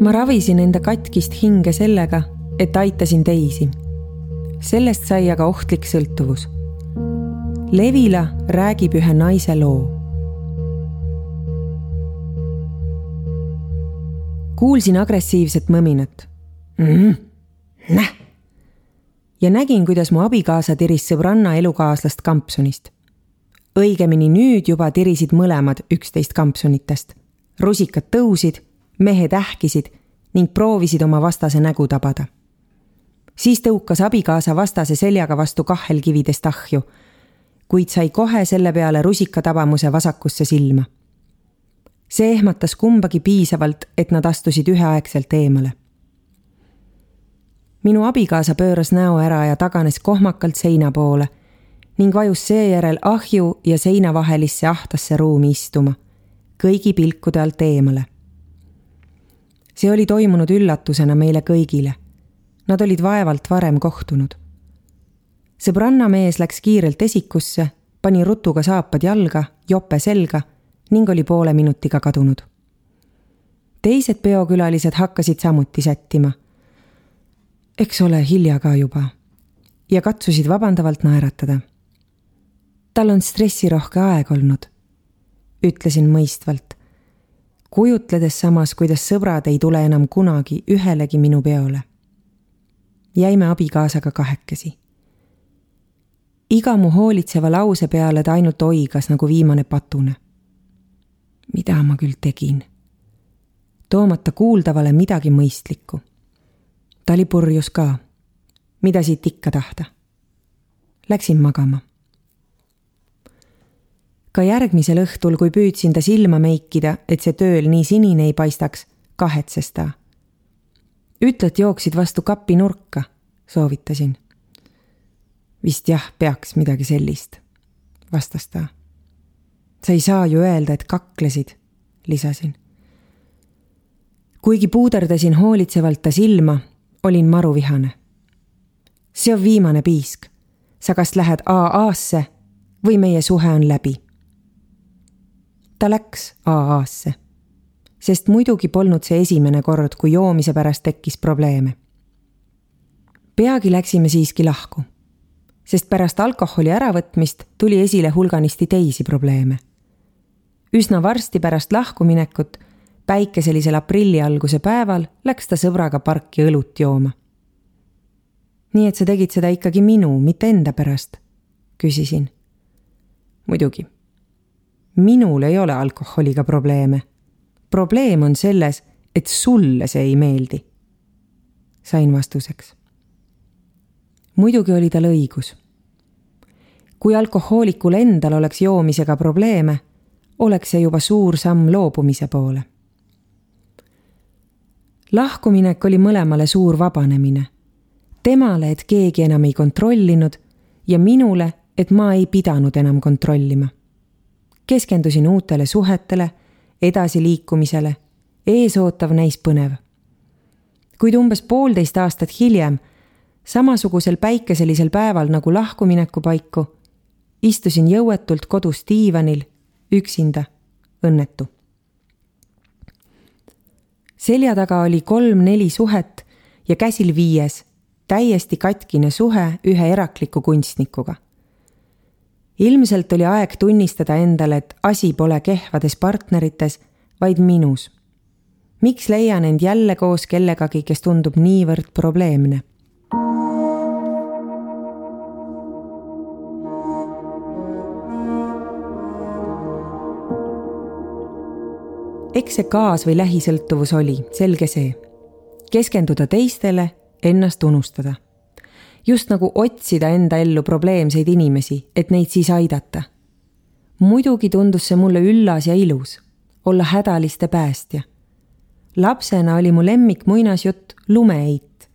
ma ravisin enda katkist hinge sellega, et aitasin teisi. sellest sai aga ohtlik sõltuvus. Levila räägib ühe naise loo. kuulsin agressiivset mõminat mm. näh. ja nägin, kuidas mu abikaasa tiris sõbranna elukaaslast kampsunist. õigemini nüüd juba tirisid mõlemad üksteist kampsunitest. rusikad tõusid mehed ähkisid ning proovisid oma vastase nägu tabada. siis tõukas abikaasa vastase seljaga vastu kahelkividest ahju, kuid sai kohe selle peale rusikatabamuse vasakusse silma. see ehmatas kumbagi piisavalt, et nad astusid üheaegselt eemale. minu abikaasa pööras näo ära ja taganes kohmakalt seina poole ning vajus seejärel ahju ja seina vahelisse ahtasse ruumi istuma, kõigi pilkude alt eemale see oli toimunud üllatusena meile kõigile. Nad olid vaevalt varem kohtunud. sõbranna mees läks kiirelt esikusse, pani rutuga saapad jalga, jope selga ning oli poole minutiga kadunud. teised peokülalised hakkasid samuti sättima. eks ole hilja ka juba. ja katsusid vabandavalt naeratada. tal on stressirohke aeg olnud, ütlesin mõistvalt kujutledes samas, kuidas sõbrad ei tule enam kunagi ühelegi minu peole. jäime abikaasaga kahekesi. iga mu hoolitseva lause peale ta ainult oigas nagu viimane patune. mida ma küll tegin? toomata kuuldavale midagi mõistlikku. ta oli purjus ka. mida siit ikka tahta? Läksin magama ka järgmisel õhtul, kui püüdsin ta silma meikida, et see tööl nii sinine ei paistaks, kahetses ta. ütled, jooksid vastu kapi nurka, soovitasin. vist jah, peaks midagi sellist, vastas ta. sa ei saa ju öelda, et kaklesid, lisasin. kuigi puuderdasin hoolitsevalt ta silma, olin maruvihane. see on viimane piisk. sa kas lähed AA-sse või meie suhe on läbi ta läks AA-sse. sest muidugi polnud see esimene kord, kui joomise pärast tekkis probleeme. peagi läksime siiski lahku, sest pärast alkoholi äravõtmist tuli esile hulganisti teisi probleeme. üsna varsti pärast lahkuminekut, päikeselisel aprilli alguse päeval, läks ta sõbraga parki õlut jooma. nii et sa tegid seda ikkagi minu, mitte enda pärast? küsisin. muidugi minul ei ole alkoholiga probleeme. probleem on selles, et sulle see ei meeldi. sain vastuseks. muidugi oli tal õigus. kui alkohoolikul endal oleks joomisega probleeme, oleks see juba suur samm loobumise poole. lahkuminek oli mõlemale suur vabanemine. temale, et keegi enam ei kontrollinud ja minule, et ma ei pidanud enam kontrollima keskendusin uutele suhetele, edasiliikumisele, eesootav näis põnev. kuid umbes poolteist aastat hiljem, samasugusel päikeselisel päeval nagu lahkumineku paiku, istusin jõuetult kodus diivanil, üksinda, õnnetu. selja taga oli kolm-neli suhet ja käsil viies, täiesti katkine suhe ühe erakliku kunstnikuga ilmselt oli aeg tunnistada endale, et asi pole kehvades partnerites, vaid minus. miks leian end jälle koos kellegagi, kes tundub niivõrd probleemne? eks see kaas- või lähisõltuvus oli, selge see. keskenduda teistele, ennast unustada just nagu otsida enda ellu probleemseid inimesi, et neid siis aidata. muidugi tundus see mulle üllas ja ilus, olla hädaliste päästja. lapsena oli mu lemmik muinasjutt Lumeheit,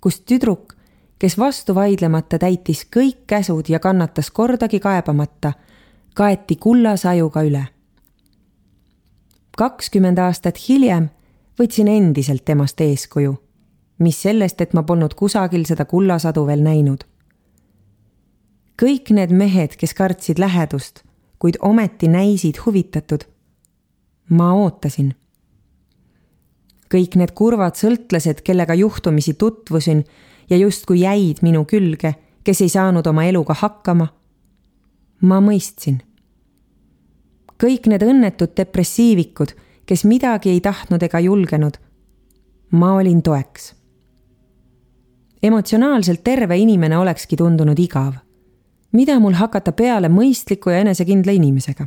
kus tüdruk, kes vastu vaidlemata täitis kõik käsud ja kannatas kordagi kaebamata, kaeti kullasajuga üle. kakskümmend aastat hiljem võtsin endiselt temast eeskuju mis sellest, et ma polnud kusagil seda kullasadu veel näinud. kõik need mehed, kes kartsid lähedust, kuid ometi näisid huvitatud. ma ootasin. kõik need kurvad sõltlased, kellega juhtumisi tutvusin ja justkui jäid minu külge, kes ei saanud oma eluga hakkama. ma mõistsin. kõik need õnnetud depressiivikud, kes midagi ei tahtnud ega julgenud. ma olin toeks. Emotsionaalselt terve inimene olekski tundunud igav. mida mul hakata peale mõistliku ja enesekindla inimesega?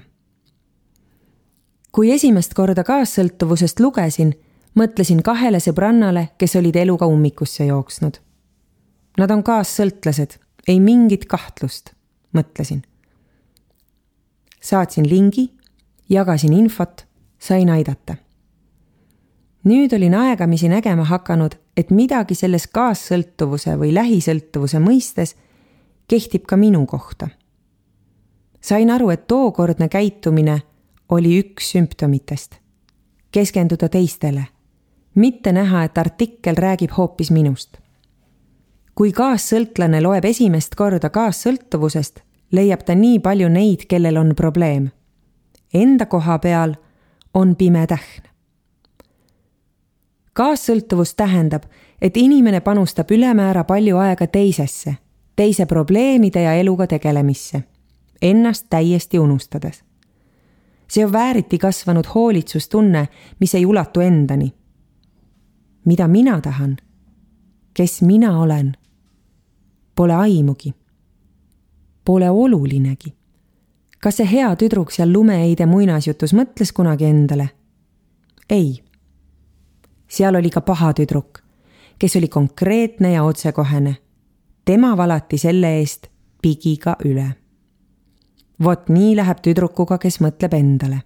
kui esimest korda kaassõltuvusest lugesin mõtlesin kahele sõbrannale, kes olid eluga ummikusse jooksnud. Nad on kaassõltlased, ei mingit kahtlust, mõtlesin. saatsin lingi, jagasin infot, sain aidata. nüüd olin aegamisi nägema hakanud, et midagi selles kaassõltuvuse või lähisõltuvuse mõistes kehtib ka minu kohta. sain aru, et tookordne käitumine oli üks sümptomitest. keskenduda teistele mitte näha, et artikkel räägib hoopis minust. kui kaassõltlane loeb esimest korda kaassõltuvusest, leiab ta nii palju neid, kellel on probleem. Enda koha peal on pime tähn. Kaassõltuvus tähendab, et inimene panustab ülemäära palju aega teisesse, teise probleemide ja eluga tegelemisse, ennast täiesti unustades. see on vääriti kasvanud hoolitsustunne, mis ei ulatu endani mida mina tahan, kes mina olen, pole aimugi. Pole olulinegi. kas see hea tüdruk seal lumeheide muinasjutus mõtles kunagi endale? ei. Seal oli ka paha tüdruk, kes oli konkreetne ja otsekohene. tema valati selle eest pigiga üle. vot nii läheb tüdrukuga, kes mõtleb endale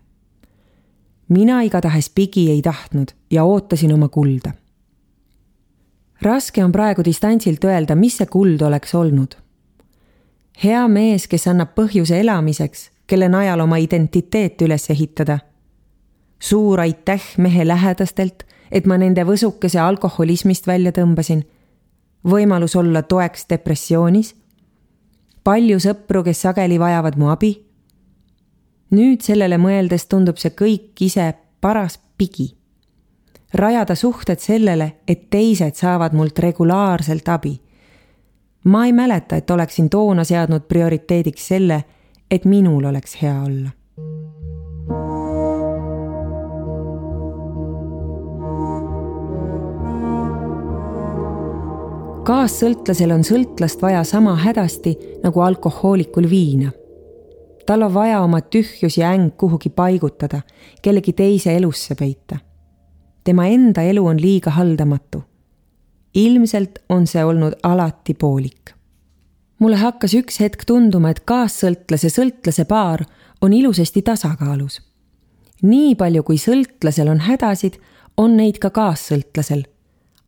mina igatahes pigi ei tahtnud ja ootasin oma kulda raske on praegu distantsilt öelda, mis see kuld oleks olnud. hea mees, kes annab põhjuse elamiseks, kelle najal oma identiteet üles ehitada. suur aitäh mehe lähedastelt, et ma nende võsukese alkoholismist välja tõmbasin. võimalus olla toeks depressioonis. palju sõpru, kes sageli vajavad mu abi. nüüd sellele mõeldes tundub see kõik ise paras pigi rajada suhted sellele, et teised saavad mult regulaarselt abi. ma ei mäleta, et oleksin toona seadnud prioriteediks selle, et minul oleks hea olla. Kaassõltlasel on sõltlast vaja sama hädasti nagu alkohoolikul viina. tal on vaja oma tühjus ja äng kuhugi paigutada, kellegi teise elusse peita tema enda elu on liiga haldamatu. ilmselt on see olnud alati poolik. mulle hakkas üks hetk tunduma, et kaassõltlase sõltlase paar on ilusasti tasakaalus. nii palju, kui sõltlasel on hädasid, on neid ka kaassõltlasel.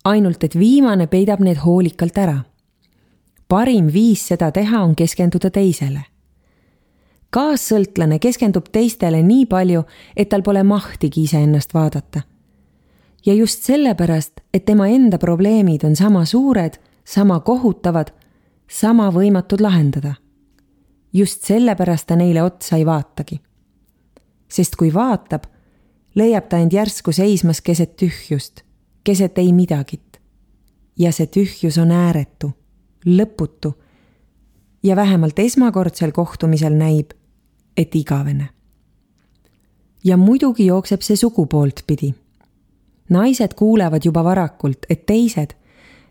Ainult et viimane peidab need hoolikalt ära. parim viis seda teha on keskenduda teisele kaassõltlane keskendub teistele nii palju, et tal pole mahtigi iseennast vaadata ja just sellepärast, et tema enda probleemid on sama suured, sama kohutavad, sama võimatud lahendada. just sellepärast ta neile otsa ei vaatagi. sest kui vaatab, leiab ta end järsku seismas keset tühjust, keset ei midagit. ja see tühjus on ääretu, lõputu. ja vähemalt esmakordsel kohtumisel näib, et igavene. ja muidugi jookseb see sugupoolt pidi naised kuulevad juba varakult, et teised,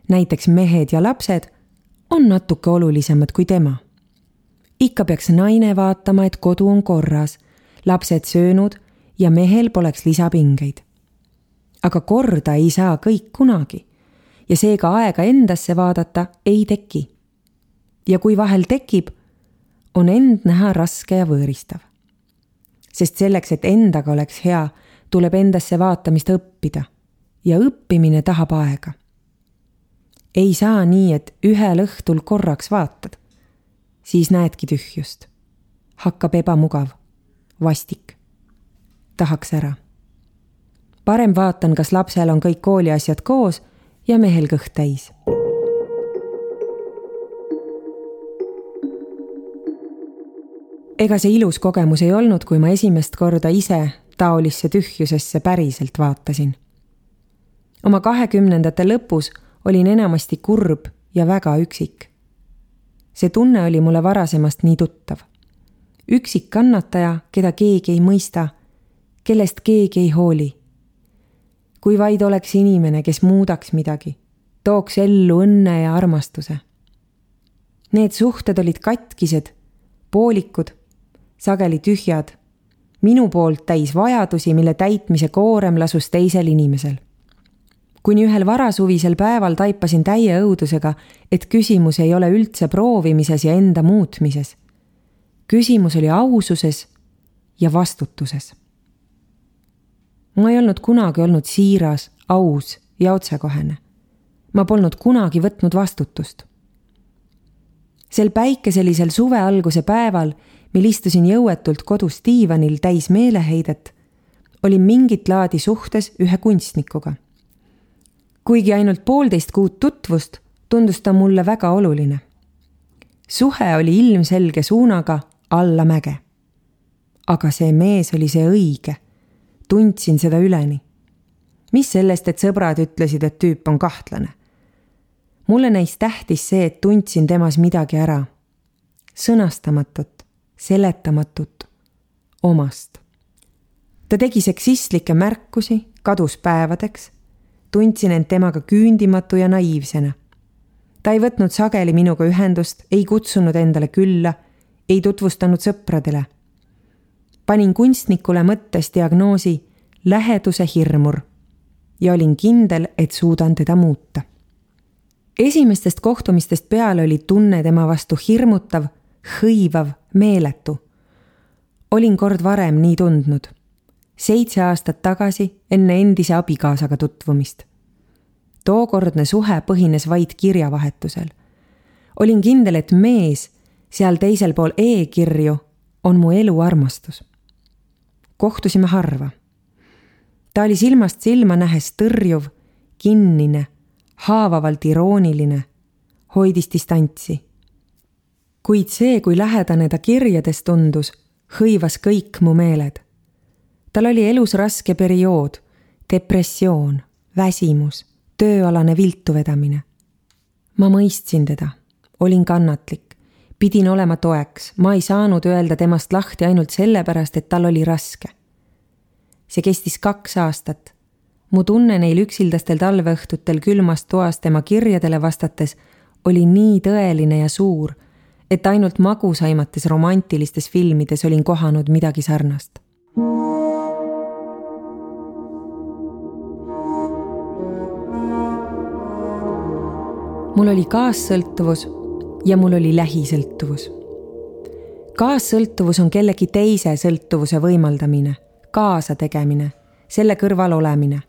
näiteks mehed ja lapsed, on natuke olulisemad kui tema. ikka peaks naine vaatama, et kodu on korras, lapsed söönud ja mehel poleks lisapingeid. Aga korda ei saa kõik kunagi ja seega aega endasse vaadata ei teki. ja kui vahel tekib, on end näha raske ja võõristav. sest selleks, et endaga oleks hea, tuleb endasse vaatamist õppida ja õppimine tahab aega. ei saa nii, et ühel õhtul korraks vaatad, siis näedki tühjust. hakkab ebamugav, vastik. tahaks ära. Parem vaatan, kas lapsel on kõik kooliasjad koos ja mehel kõht täis ega see ilus kogemus ei olnud, kui ma esimest korda ise taolisse tühjusesse päriselt vaatasin. oma kahekümnendate lõpus olin enamasti kurb ja väga üksik. see tunne oli mulle varasemast nii tuttav. üksik kannataja, keda keegi ei mõista, kellest keegi ei hooli. Kui vaid oleks inimene, kes muudaks midagi, tooks ellu õnne ja armastuse. Need suhted olid katkised, poolikud, sageli tühjad, minu poolt täis vajadusi, mille täitmise koorem lasus teisel inimesel kuni ühel varasuvisel päeval taipasin täie õudusega, et küsimus ei ole üldse proovimises ja enda muutmises. küsimus oli aususes ja vastutuses. Ma ei olnud kunagi olnud siiras, aus ja otsekohene. ma polnud kunagi võtnud vastutust. sel päikeselisel suve alguse päeval, mil istusin jõuetult kodus diivanil täis meeleheidet, olin mingit laadi suhtes ühe kunstnikuga kuigi ainult poolteist kuud tutvust, tundus ta mulle väga oluline. suhe oli ilmselge suunaga allamäge. aga see mees oli see õige. Tundsin seda üleni. mis sellest, et sõbrad ütlesid, et tüüp on kahtlane. mulle näis tähtis see, et tundsin temas midagi ära. sõnastamatut, seletamatut, omast. ta tegi seksistlikke märkusi, kadus päevadeks tundsin end temaga küündimatu ja naiivsena. ta ei võtnud sageli minuga ühendust, ei kutsunud endale külla, ei tutvustanud sõpradele. Panin kunstnikule mõttes diagnoosi läheduse hirmur ja olin kindel, et suudan teda muuta. esimestest kohtumistest peale oli tunne tema vastu hirmutav, hõivav, meeletu. olin kord varem nii tundnud seitse aastat tagasi enne endise abikaasaga tutvumist. tookordne suhe põhines vaid kirjavahetusel. olin kindel, et mees seal teisel pool e-kirju on mu elu armastus. Kohtusime harva. ta oli silmast silma nähes tõrjuv, kinnine, haavavalt irooniline, hoidis distantsi. kuid see, kui lähedane ta kirjades tundus, hõivas kõik mu meeled tal oli elus raske periood, depressioon, väsimus, tööalane viltu vedamine. ma mõistsin teda, olin kannatlik, pidin olema toeks, ma ei saanud öelda temast lahti ainult sellepärast, et tal oli raske. see kestis kaks aastat. mu tunne neil üksildastel talveõhtutel külmas toas tema kirjadele vastates oli nii tõeline ja suur, et ainult magusaimates romantilistes filmides olin kohanud midagi sarnast mul oli kaassõltuvus ja mul oli lähisõltuvus. kaassõltuvus on kellegi teise sõltuvuse võimaldamine, kaasategemine, selle kõrval olemine.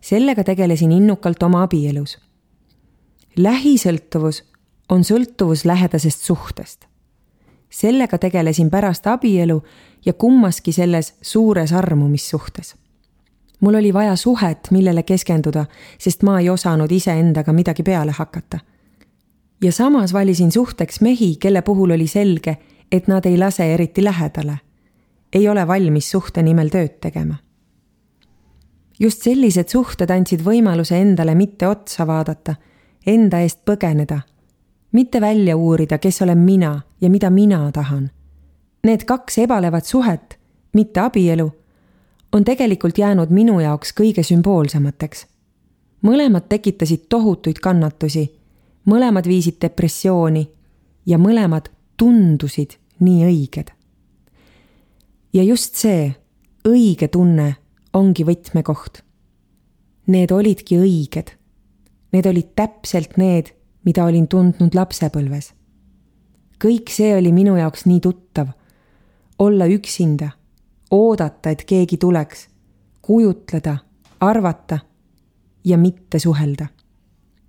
sellega tegelesin innukalt oma abielus. lähisõltuvus on sõltuvus lähedasest suhtest. sellega tegelesin pärast abielu ja kummaski selles suures armumissuhtes mul oli vaja suhet, millele keskenduda, sest ma ei osanud iseendaga midagi peale hakata. Ja samas valisin suhteks mehi, kelle puhul oli selge, et nad ei lase eriti lähedale. ei ole valmis suhte nimel tööd tegema. just sellised suhted andsid võimaluse endale mitte otsa vaadata, enda eest põgeneda, mitte välja uurida, kes olen mina ja mida mina tahan. Need kaks ebalevat suhet, mitte abielu on tegelikult jäänud minu jaoks kõige sümboolsemateks. mõlemad tekitasid tohutuid kannatusi, mõlemad viisid depressiooni ja mõlemad tundusid nii õiged. ja just see õige tunne ongi võtmekoht. Need olidki õiged. Need olid täpselt need, mida olin tundnud lapsepõlves. kõik see oli minu jaoks nii tuttav. olla üksinda oodata, et keegi tuleks, kujutleda, arvata ja mitte suhelda.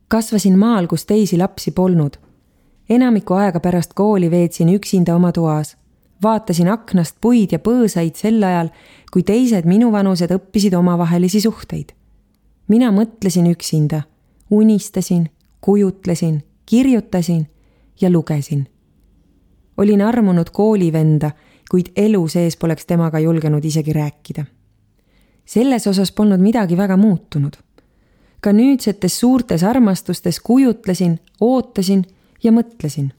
Kasvasin maal, kus teisi lapsi polnud. enamiku aega pärast kooli veetsin üksinda oma toas. vaatasin aknast puid ja põõsaid sel ajal, kui teised minuvanused õppisid omavahelisi suhteid. mina mõtlesin üksinda, unistasin, kujutlesin, kirjutasin ja lugesin. olin armunud koolivenda kuid elu sees poleks temaga julgenud isegi rääkida. selles osas polnud midagi väga muutunud. Ka nüüdsetes suurtes armastustes kujutlesin, ootasin ja mõtlesin.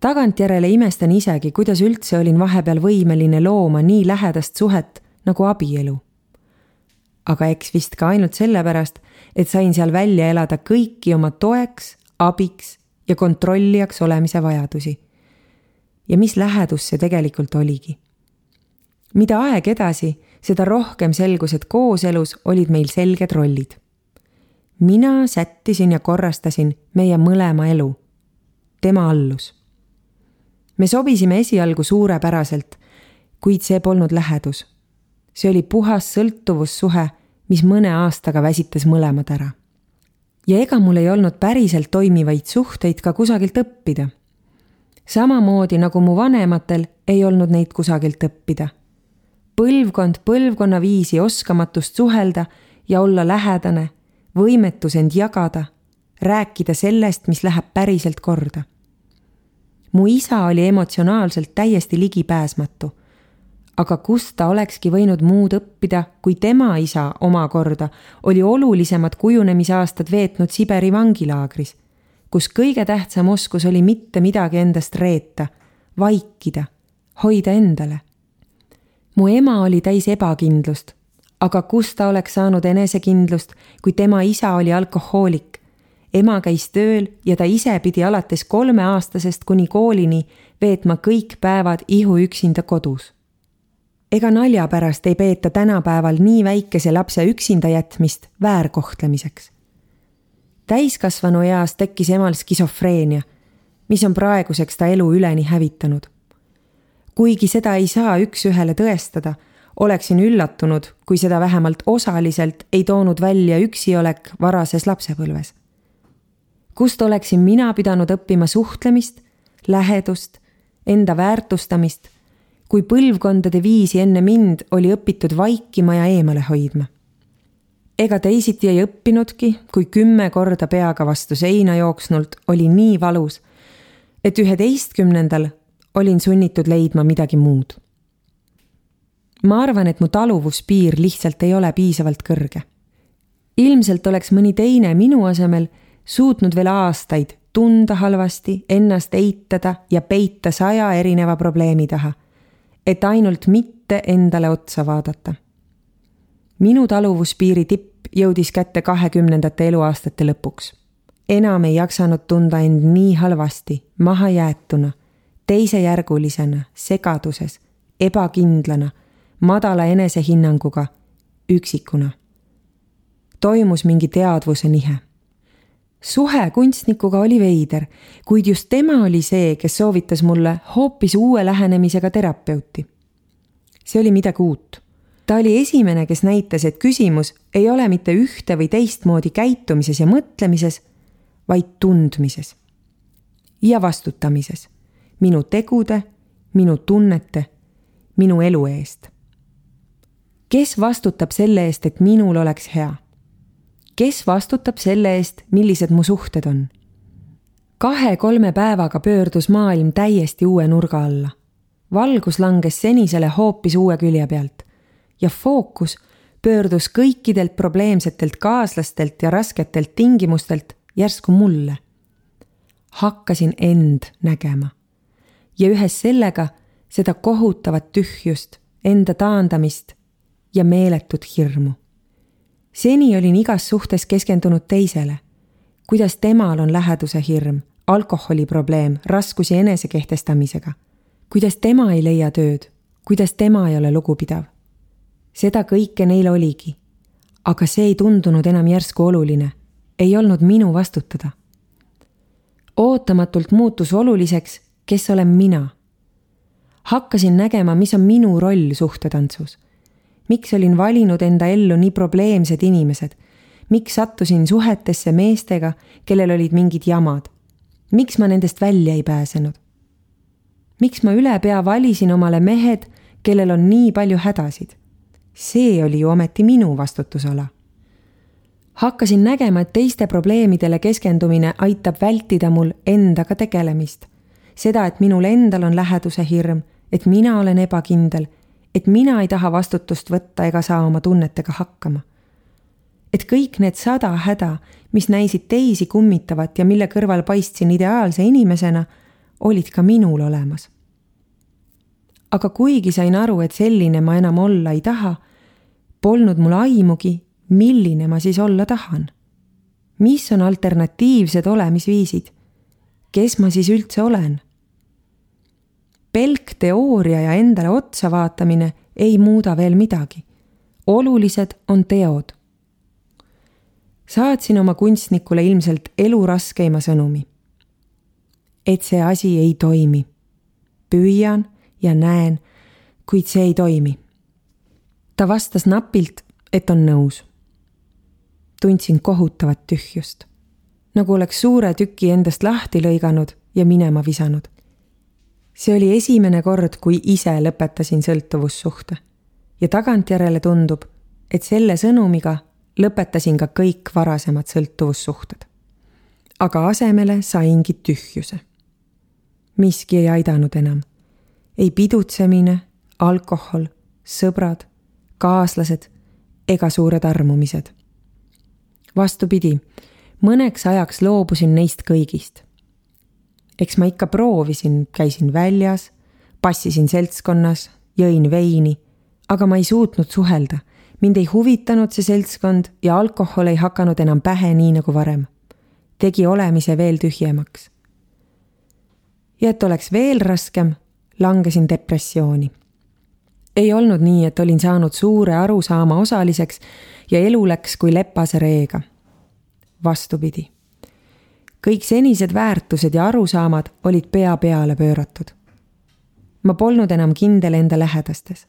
tagantjärele imestan isegi, kuidas üldse olin vahepeal võimeline looma nii lähedast suhet nagu abielu. aga eks vist ka ainult sellepärast, et sain seal välja elada kõiki oma toeks, abiks ja kontrollijaks olemise vajadusi. ja mis lähedus see tegelikult oligi? mida aeg edasi, seda rohkem selgus, et kooselus olid meil selged rollid. Mina sättisin ja korrastasin meie mõlema elu. tema allus. me sobisime esialgu suurepäraselt, kuid see polnud lähedus. see oli puhas sõltuvussuhe, mis mõne aastaga väsitas mõlemad ära ja ega mul ei olnud päriselt toimivaid suhteid ka kusagilt õppida. samamoodi nagu mu vanematel ei olnud neid kusagilt õppida. põlvkond põlvkonna viisi oskamatust suhelda ja olla lähedane, võimetus end jagada, rääkida sellest, mis läheb päriselt korda. mu isa oli emotsionaalselt täiesti ligipääsmatu aga kust ta olekski võinud muud õppida, kui tema isa omakorda oli olulisemad kujunemisaastad veetnud Siberi vangilaagris, kus kõige tähtsam oskus oli mitte midagi endast reeta, vaikida, hoida endale. mu ema oli täis ebakindlust, aga kust ta oleks saanud enesekindlust, kui tema isa oli alkohoolik. ema käis tööl ja ta ise pidi alates kolmeaastasest kuni koolini veetma kõik päevad ihuüksinda kodus ega nalja pärast ei peeta tänapäeval nii väikese lapse üksinda jätmist väärkohtlemiseks. täiskasvanu eas tekkis emal skisofreenia, mis on praeguseks ta elu üleni hävitanud. kuigi seda ei saa üks-ühele tõestada, oleksin üllatunud, kui seda vähemalt osaliselt ei toonud välja üksiolek varases lapsepõlves. kust oleksin mina pidanud õppima suhtlemist, lähedust, enda väärtustamist kui põlvkondade viisi enne mind oli õpitud vaikima ja eemale hoidma. ega teisiti ei õppinudki, kui kümme korda peaga vastu seina jooksnult oli nii valus, et üheteistkümnendal olin sunnitud leidma midagi muud. Ma arvan, et mu taluvuspiir lihtsalt ei ole piisavalt kõrge. ilmselt oleks mõni teine minu asemel suutnud veel aastaid tunda halvasti, ennast eitada ja peita saja erineva probleemi taha et ainult mitte endale otsa vaadata. minu taluvuspiiri tipp jõudis kätte kahekümnendate eluaastate lõpuks. enam ei jaksanud tunda end nii halvasti, mahajäetuna, teisejärgulisena, segaduses, ebakindlana, madala enesehinnanguga, üksikuna. toimus mingi teadvuse nihe suhe kunstnikuga oli veider, kuid just tema oli see, kes soovitas mulle hoopis uue lähenemisega terapeuti. see oli midagi uut. ta oli esimene, kes näitas, et küsimus ei ole mitte ühte või teistmoodi käitumises ja mõtlemises, vaid tundmises ja vastutamises minu tegude, minu tunnete, minu elu eest. Kes vastutab selle eest, et minul oleks hea kes vastutab selle eest, millised mu suhted on? kahe-kolme päevaga pöördus maailm täiesti uue nurga alla. valgus langes senisele hoopis uue külje pealt ja fookus pöördus kõikidelt probleemsetelt kaaslastelt ja rasketelt tingimustelt järsku mulle. hakkasin end nägema ja ühes sellega seda kohutavat tühjust, enda taandamist ja meeletut hirmu seni olin igas suhtes keskendunud teisele. kuidas temal on läheduse hirm, alkoholiprobleem, raskusi enesekehtestamisega. kuidas tema ei leia tööd, kuidas tema ei ole lugupidav. seda kõike neil oligi. aga see ei tundunud enam järsku oluline, ei olnud minu vastutada. ootamatult muutus oluliseks, kes olen mina. hakkasin nägema, mis on minu roll suhtetantsus miks olin valinud enda ellu nii probleemsed inimesed? miks sattusin suhetesse meestega, kellel olid mingid jamad? miks ma nendest välja ei pääsenud? miks ma ülepea valisin omale mehed, kellel on nii palju hädasid? see oli ju ometi minu vastutusala. hakkasin nägema, et teiste probleemidele keskendumine aitab vältida mul endaga tegelemist. seda, et minul endal on läheduse hirm, et mina olen ebakindel et mina ei taha vastutust võtta ega saa oma tunnetega hakkama. et kõik need sada häda, mis näisid teisi kummitavat ja mille kõrval paistsin ideaalse inimesena, olid ka minul olemas. aga kuigi sain aru, et selline ma enam olla ei taha, polnud mul aimugi, milline ma siis olla tahan. mis on alternatiivsed olemisviisid? kes ma siis üldse olen? Pelk teooria ja endale otsa vaatamine ei muuda veel midagi. olulised on teod. saatsin oma kunstnikule ilmselt elu raskeima sõnumi. et see asi ei toimi. püüan ja näen, kuid see ei toimi. ta vastas napilt, et on nõus. tundsin kohutavat tühjust, nagu oleks suure tüki endast lahti lõiganud ja minema visanud see oli esimene kord, kui ise lõpetasin sõltuvussuhte. ja tagantjärele tundub, et selle sõnumiga lõpetasin ka kõik varasemad sõltuvussuhted. aga asemele saingi tühjuse. miski ei aidanud enam. ei pidutsemine, alkohol, sõbrad, kaaslased ega suured armumised. vastupidi, mõneks ajaks loobusin neist kõigist eks ma ikka proovisin, käisin väljas, passisin seltskonnas, jõin veini, aga ma ei suutnud suhelda. mind ei huvitanud see seltskond ja alkohol ei hakanud enam pähe nii nagu varem. tegi olemise veel tühjemaks. ja et oleks veel raskem, langesin depressiooni. ei olnud nii, et olin saanud suure arusaama osaliseks ja elu läks kui lepase reega. vastupidi kõik senised väärtused ja arusaamad olid pea peale pööratud. ma polnud enam kindel enda lähedastes.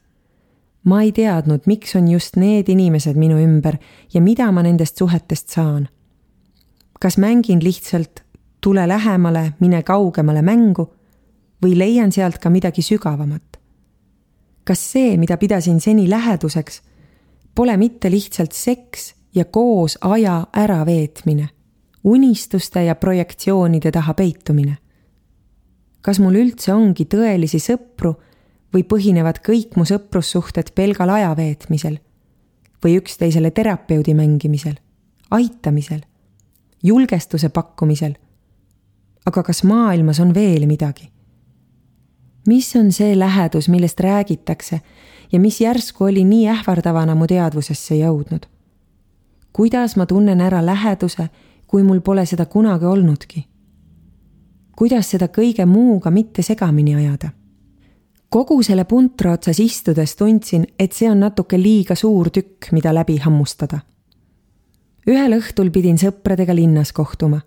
ma ei teadnud, miks on just need inimesed minu ümber ja mida ma nendest suhetest saan. kas mängin lihtsalt tule lähemale, mine kaugemale mängu või leian sealt ka midagi sügavamat? kas see, mida pidasin seni läheduseks, pole mitte lihtsalt seks ja koos aja äraveetmine unistuste ja projektsioonide taha peitumine. kas mul üldse ongi tõelisi sõpru või põhinevad kõik mu sõprussuhted pelgal aja veetmisel või üksteisele terapeudi mängimisel, aitamisel, julgestuse pakkumisel. aga kas maailmas on veel midagi? mis on see lähedus, millest räägitakse ja mis järsku oli nii ähvardavana mu teadvusesse jõudnud? kuidas ma tunnen ära läheduse kui mul pole seda kunagi olnudki? kuidas seda kõige muuga mitte segamini ajada? kogu selle puntra otsas istudes tundsin, et see on natuke liiga suur tükk, mida läbi hammustada. ühel õhtul pidin sõpradega linnas kohtuma.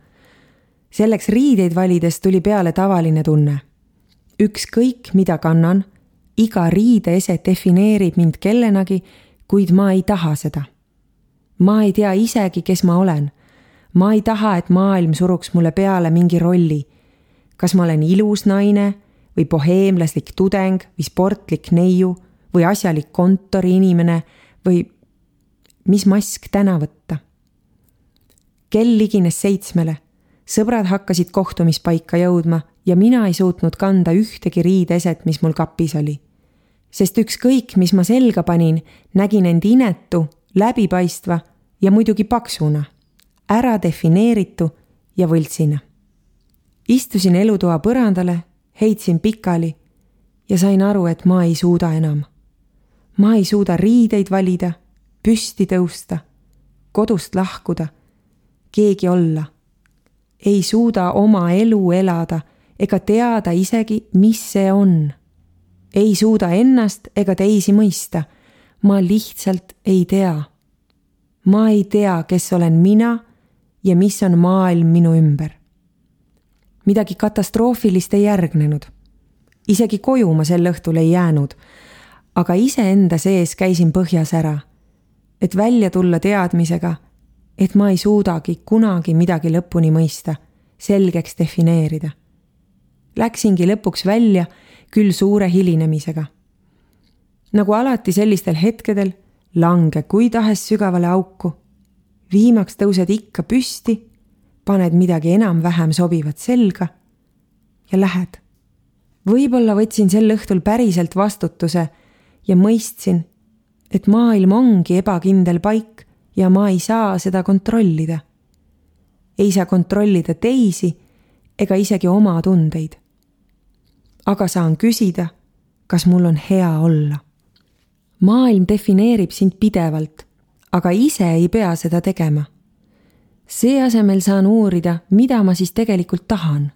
selleks riideid valides tuli peale tavaline tunne. ükskõik, mida kannan, iga riideese defineerib mind kellenagi, kuid ma ei taha seda. ma ei tea isegi, kes ma olen ma ei taha, et maailm suruks mulle peale mingi rolli. kas ma olen ilus naine või boheemlaslik tudeng või sportlik neiu või asjalik kontoriinimene või mis mask täna võtta. kell ligines seitsmele, sõbrad hakkasid kohtumispaika jõudma ja mina ei suutnud kanda ühtegi riideeset, mis mul kapis oli. sest ükskõik, mis ma selga panin, nägin end inetu, läbipaistva ja muidugi paksuna ära defineeritu ja võltsina. istusin elutoa põrandale, heitsin pikali ja sain aru, et ma ei suuda enam. ma ei suuda riideid valida, püsti tõusta, kodust lahkuda, keegi olla. ei suuda oma elu elada ega teada isegi, mis see on. ei suuda ennast ega teisi mõista. ma lihtsalt ei tea. ma ei tea, kes olen mina ja mis on maailm minu ümber. midagi katastroofilist ei järgnenud. isegi koju ma sel õhtul ei jäänud, aga iseenda sees käisin põhjas ära, et välja tulla teadmisega, et ma ei suudagi kunagi midagi lõpuni mõista, selgeks defineerida. Läksingi lõpuks välja, küll suure hilinemisega. nagu alati sellistel hetkedel, lange kui tahes sügavale auku viimaks tõused ikka püsti, paned midagi enam-vähem sobivat selga ja lähed. võib-olla võtsin sel õhtul päriselt vastutuse ja mõistsin, et maailm ongi ebakindel paik ja ma ei saa seda kontrollida. ei saa kontrollida teisi ega isegi oma tundeid. aga saan küsida, kas mul on hea olla. maailm defineerib sind pidevalt, aga ise ei pea seda tegema. see asemel saan uurida, mida ma siis tegelikult tahan.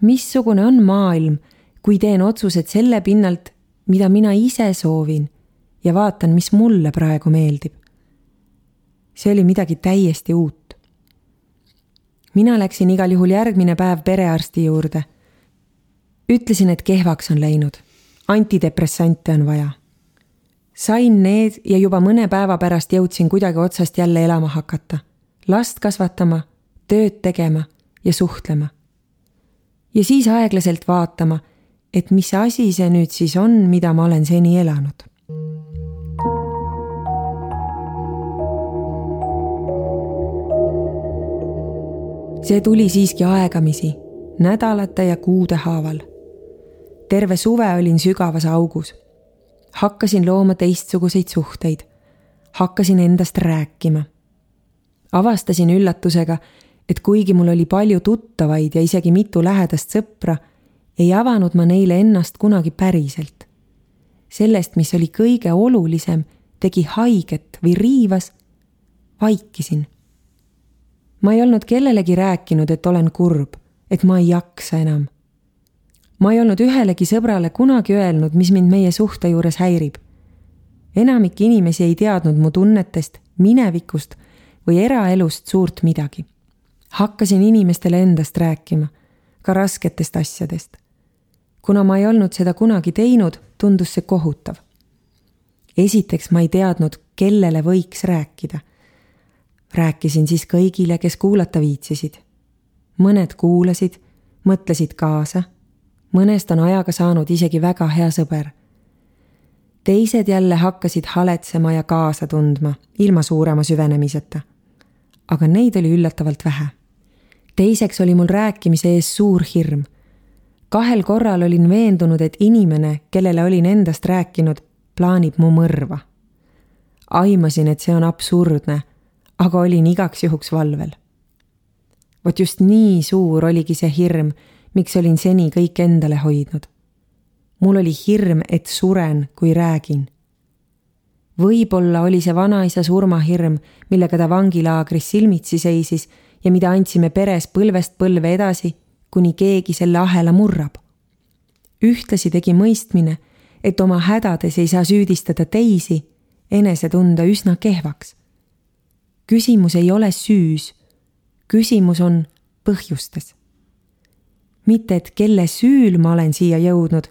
missugune on maailm, kui teen otsused selle pinnalt, mida mina ise soovin ja vaatan, mis mulle praegu meeldib. see oli midagi täiesti uut. mina läksin igal juhul järgmine päev perearsti juurde. ütlesin, et kehvaks on läinud, antidepressante on vaja. Sain need ja juba mõne päeva pärast jõudsin kuidagi otsast jälle elama hakata, last kasvatama, tööd tegema ja suhtlema. ja siis aeglaselt vaatama et mis asi see nüüd siis on, mida ma olen seni elanud. see tuli siiski aegamisi, nädalate ja kuude haaval. terve suve olin sügavas augus. Hakkasin looma teistsuguseid suhteid. hakkasin endast rääkima. avastasin üllatusega, et kuigi mul oli palju tuttavaid ja isegi mitu lähedast sõpra ei avanud ma neile ennast kunagi päriselt. sellest, mis oli kõige olulisem, tegi haiget või riivas, vaikisin. ma ei olnud kellelegi rääkinud, et olen kurb, et ma ei jaksa enam. Ma ei olnud ühelegi sõbrale kunagi öelnud, mis mind meie suhte juures häirib. enamik inimesi ei teadnud mu tunnetest, minevikust või eraelust suurt midagi. hakkasin inimestele endast rääkima, ka rasketest asjadest kuna ma ei olnud seda kunagi teinud, tundus see kohutav. esiteks ma ei teadnud, kellele võiks rääkida. rääkisin siis kõigile, kes kuulata viitsisid. mõned kuulasid, mõtlesid kaasa, mõnest on ajaga saanud isegi väga hea sõber. teised jälle hakkasid haletsema ja kaasa tundma, ilma suurema süvenemiseta. aga neid oli üllatavalt vähe. teiseks oli mul rääkimise ees suur hirm kahel korral olin veendunud, et inimene, kellele olin endast rääkinud, plaanib mu mõrva. aimasin, et see on absurdne, aga olin igaks juhuks valvel. vot just nii suur oligi see hirm, miks olin seni kõik endale hoidnud. mul oli hirm, et suren, kui räägin. võib-olla oli see vanaisa surmahirm, millega ta vangilaagris silmitsi seisis ja mida andsime peres põlvest põlve edasi kuni keegi selle ahela murrab. ühtlasi tegi mõistmine, et oma hädades ei saa süüdistada teisi, enese tunda üsna kehvaks. küsimus ei ole süüs, küsimus on põhjustes. Mitte, et kelle süül ma olen siia jõudnud,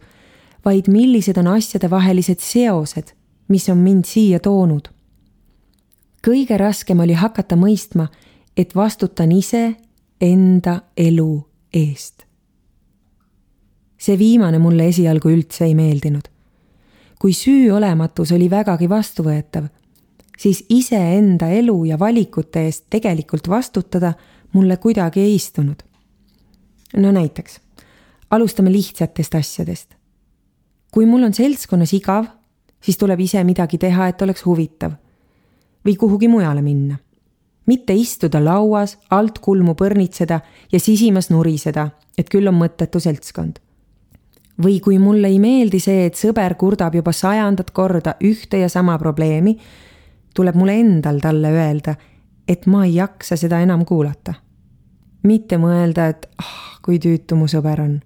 vaid millised on asjadevahelised seosed, mis on mind siia toonud. kõige raskem oli hakata mõistma, et vastutan ise enda elu eest. see viimane mulle esialgu üldse ei meeldinud. kui süüolematus oli vägagi vastuvõetav, siis iseenda elu ja valikute eest tegelikult vastutada mulle kuidagi ei istunud. No näiteks, alustame lihtsatest asjadest. kui mul on seltskonnas igav, siis tuleb ise midagi teha, et oleks huvitav. või kuhugi mujale minna mitte istuda lauas, altkulmu põrnitseda ja sisimas nuriseda, et küll on mõttetu seltskond. või kui mulle ei meeldi see, et sõber kurdab juba sajandat korda ühte ja sama probleemi, tuleb mul endal talle öelda, et ma ei jaksa seda enam kuulata. Mitte mõelda, et ah, kui tüütu mu sõber on.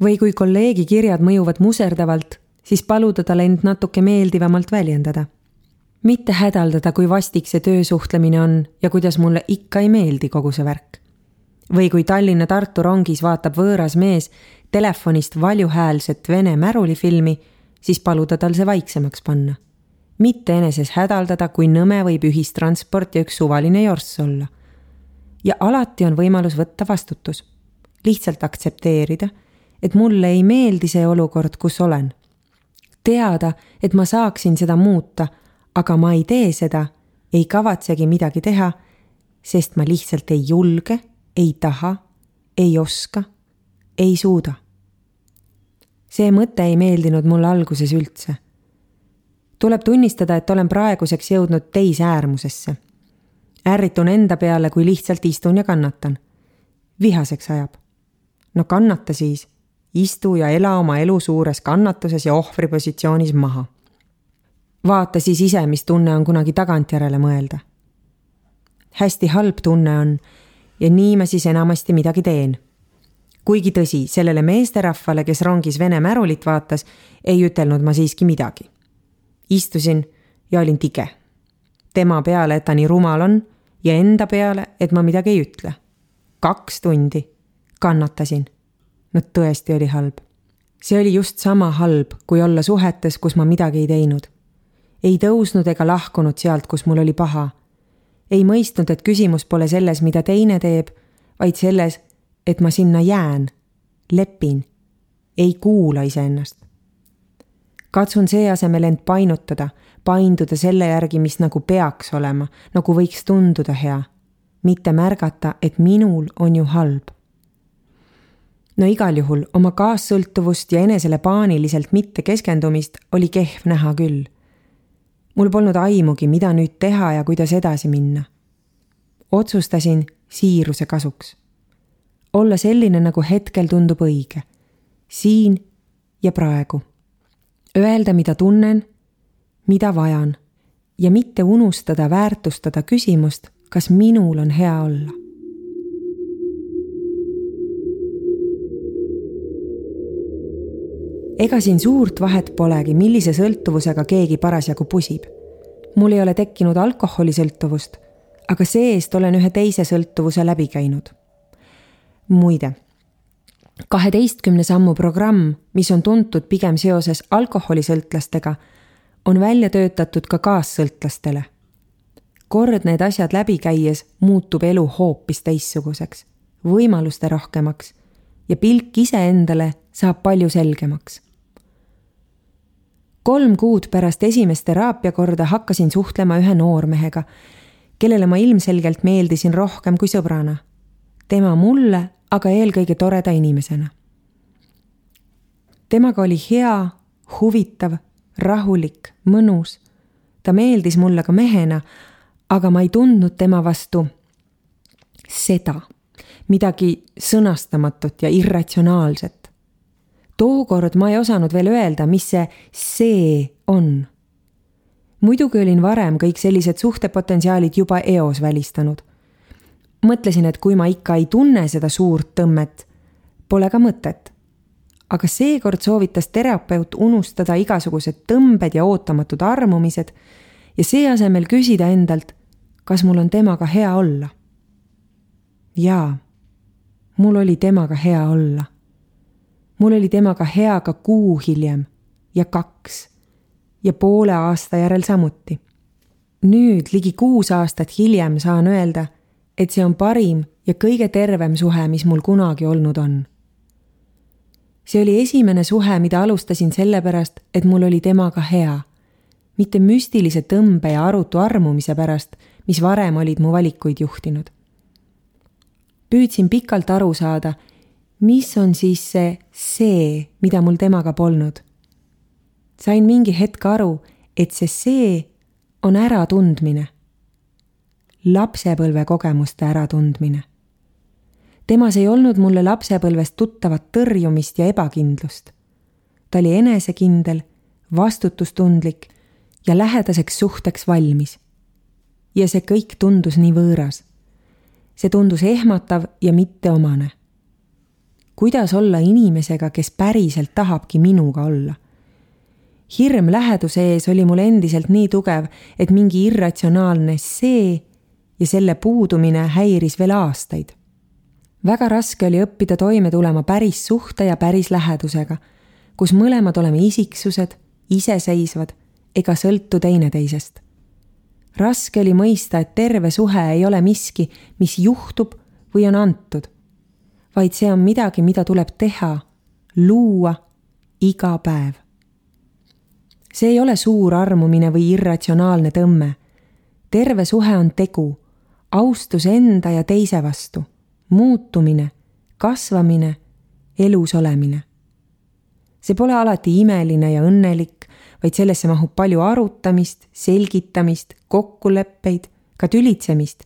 või kui kolleegi kirjad mõjuvad muserdavalt, siis paluda tal end natuke meeldivamalt väljendada mitte hädaldada, kui vastik see töösuhtlemine on ja kuidas mulle ikka ei meeldi kogu see värk. või kui Tallinna-Tartu rongis vaatab võõras mees telefonist valjuhäälset vene märulifilmi, siis paluda tal see vaiksemaks panna. mitte eneses hädaldada, kui nõme võib ühistransport ja üks suvaline jorss olla. Ja alati on võimalus võtta vastutus. lihtsalt aktsepteerida, et mulle ei meeldi see olukord, kus olen. teada, et ma saaksin seda muuta aga ma ei tee seda, ei kavatsegi midagi teha, sest ma lihtsalt ei julge, ei taha, ei oska, ei suuda. see mõte ei meeldinud mulle alguses üldse. tuleb tunnistada, et olen praeguseks jõudnud teise äärmusesse. Ärritun enda peale, kui lihtsalt istun ja kannatan. vihaseks ajab. no kannata siis, istu ja ela oma elu suures kannatuses ja ohvripositsioonis maha. vaata siis ise, mis tunne on kunagi tagantjärele mõelda. hästi halb tunne on ja nii ma siis enamasti midagi teen kuigi tõsi, sellele meesterahvale, kes rongis Vene märulit vaatas, ei ütelnud ma siiski midagi istusin ja olin tige. tema peale, et ta nii rumal on ja enda peale, et ma midagi ei ütle. kaks tundi kannatasin. no tõesti oli halb. see oli just sama halb, kui olla suhetes, kus ma midagi ei teinud. ei tõusnud ega lahkunud sealt, kus mul oli paha. ei mõistnud, et küsimus pole selles, mida teine teeb, vaid selles, et ma sinna jään, lepin, ei kuula iseennast katsun see asemel end painutada, painduda selle järgi, mis nagu peaks olema, nagu võiks tunduda hea, mitte märgata, et minul on ju halb. no igal juhul oma kaassõltuvust ja enesele paaniliselt mitte keskendumist oli kehv näha küll. mul polnud aimugi, mida nüüd teha ja kuidas edasi minna. otsustasin siiruse kasuks. olla selline, nagu hetkel tundub õige. siin ja praegu öelda, mida tunnen, mida vajan ja mitte unustada väärtustada küsimust, kas minul on hea olla. ega siin suurt vahet polegi, millise sõltuvusega keegi parasjagu pusib. mul ei ole tekkinud alkoholisõltuvust, aga see-eest olen ühe teise sõltuvuse läbi käinud. muide kaheteistkümne sammu programm, mis on tuntud pigem seoses alkoholisõltlastega, on välja töötatud ka kaassõltlastele. kord need asjad läbi käies muutub elu hoopis teistsuguseks, võimaluste rohkemaks ja pilk iseendale saab palju selgemaks. kolm kuud pärast esimest teraapiakorda hakkasin suhtlema ühe noormehega, kellele ma ilmselgelt meeldisin rohkem kui sõbrana. tema mulle aga eelkõige toreda inimesena. temaga oli hea, huvitav, rahulik, mõnus. ta meeldis mulle ka mehena, aga ma ei tundnud tema vastu seda, midagi sõnastamatut ja irratsionaalset. tookord ma ei osanud veel öelda, mis see see on. muidugi olin varem kõik sellised suhtepotentsiaalid juba eos välistanud mõtlesin, et kui ma ikka ei tunne seda suurt tõmmet, pole ka mõtet. Aga seekord soovitas terapeut unustada igasugused tõmbed ja ootamatud armumised ja see asemel küsida endalt, kas mul on temaga hea olla. jaa, mul oli temaga hea olla. mul oli temaga hea ka kuu hiljem ja kaks ja poole aasta järel samuti. nüüd, ligi kuus aastat hiljem saan öelda et see on parim ja kõige tervem suhe, mis mul kunagi olnud on. See oli esimene suhe, mida alustasin sellepärast, et mul oli temaga hea, mitte müstilise tõmbe ja arutu armumise pärast, mis varem olid mu valikuid juhtinud. püüdsin pikalt aru saada, mis on siis see see, mida mul temaga polnud. sain mingi hetk aru, et see see on äratundmine lapsepõlve kogemuste äratundmine. Temas ei olnud mulle lapsepõlvest tuttavat tõrjumist ja ebakindlust. ta oli enesekindel, vastutustundlik ja lähedaseks suhteks valmis. ja see kõik tundus nii võõras. see tundus ehmatav ja mitteomane. kuidas olla inimesega, kes päriselt tahabki minuga olla? hirm läheduse ees oli mul endiselt nii tugev, et mingi irratsionaalne see ja selle puudumine häiris veel aastaid. Väga raske oli õppida toime tulema päris suhte ja päris lähedusega, kus mõlemad oleme isiksused, iseseisvad ega sõltu teineteisest. raske oli mõista, et terve suhe ei ole miski, mis juhtub või on antud, vaid see on midagi, mida tuleb teha, luua iga päev. see ei ole suur armumine või irratsionaalne tõmme. terve suhe on tegu austus enda ja teise vastu, muutumine, kasvamine, elus olemine. see pole alati imeline ja õnnelik, vaid sellesse mahub palju arutamist, selgitamist, kokkuleppeid, ka tülitsemist.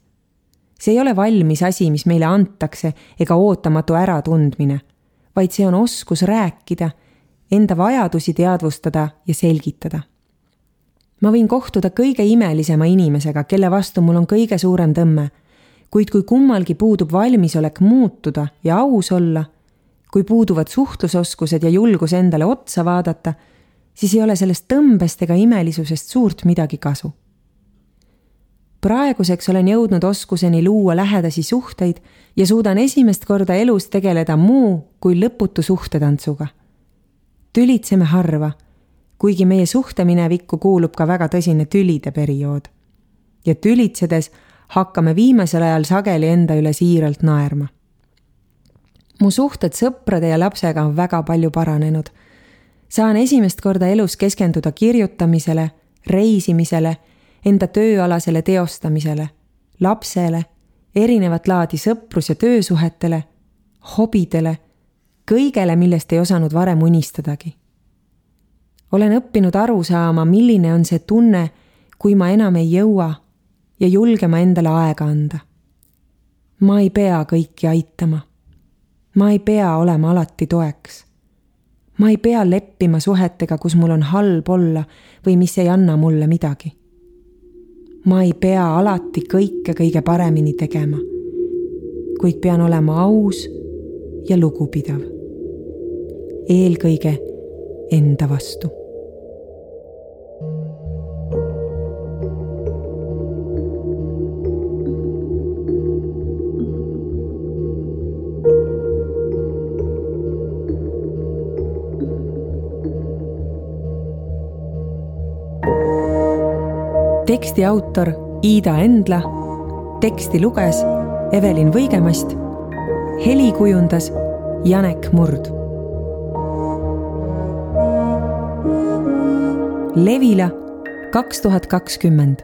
see ei ole valmis asi, mis meile antakse ega ootamatu äratundmine, vaid see on oskus rääkida, enda vajadusi teadvustada ja selgitada. ma võin kohtuda kõige imelisema inimesega, kelle vastu mul on kõige suurem tõmme, kuid kui kummalgi puudub valmisolek muutuda ja aus olla kui puuduvad suhtlusoskused ja julgus endale otsa vaadata, siis ei ole sellest tõmbest ega imelisusest suurt midagi kasu. praeguseks olen jõudnud oskuseni luua lähedasi suhteid ja suudan esimest korda elus tegeleda muu kui lõputu suhtetantsuga. tülitseme harva, kuigi meie suhteminevikku kuulub ka väga tõsine tülide periood. ja tülitsedes hakkame viimasel ajal sageli enda üle siiralt naerma mu suhted sõprade ja lapsega on väga palju paranenud. saan esimest korda elus keskenduda kirjutamisele, reisimisele, enda tööalasele teostamisele, lapsele, erinevat laadi sõprus- ja töösuhetele, hobidele, kõigele, millest ei osanud varem unistadagi. olen õppinud aru saama, milline on see tunne, kui ma enam ei jõua ja julgema endale aega anda. ma ei pea kõiki aitama ma ei pea olema alati toeks. ma ei pea leppima suhetega, kus mul on halb olla või mis ei anna mulle midagi. ma ei pea alati kõike kõige paremini tegema, kuid pean olema aus ja lugupidav. eelkõige enda vastu teksti autor Iida Endla, teksti luges Evelin Võigemast, heli kujundas Janek Murd. Levila kaks tuhat kakskümmend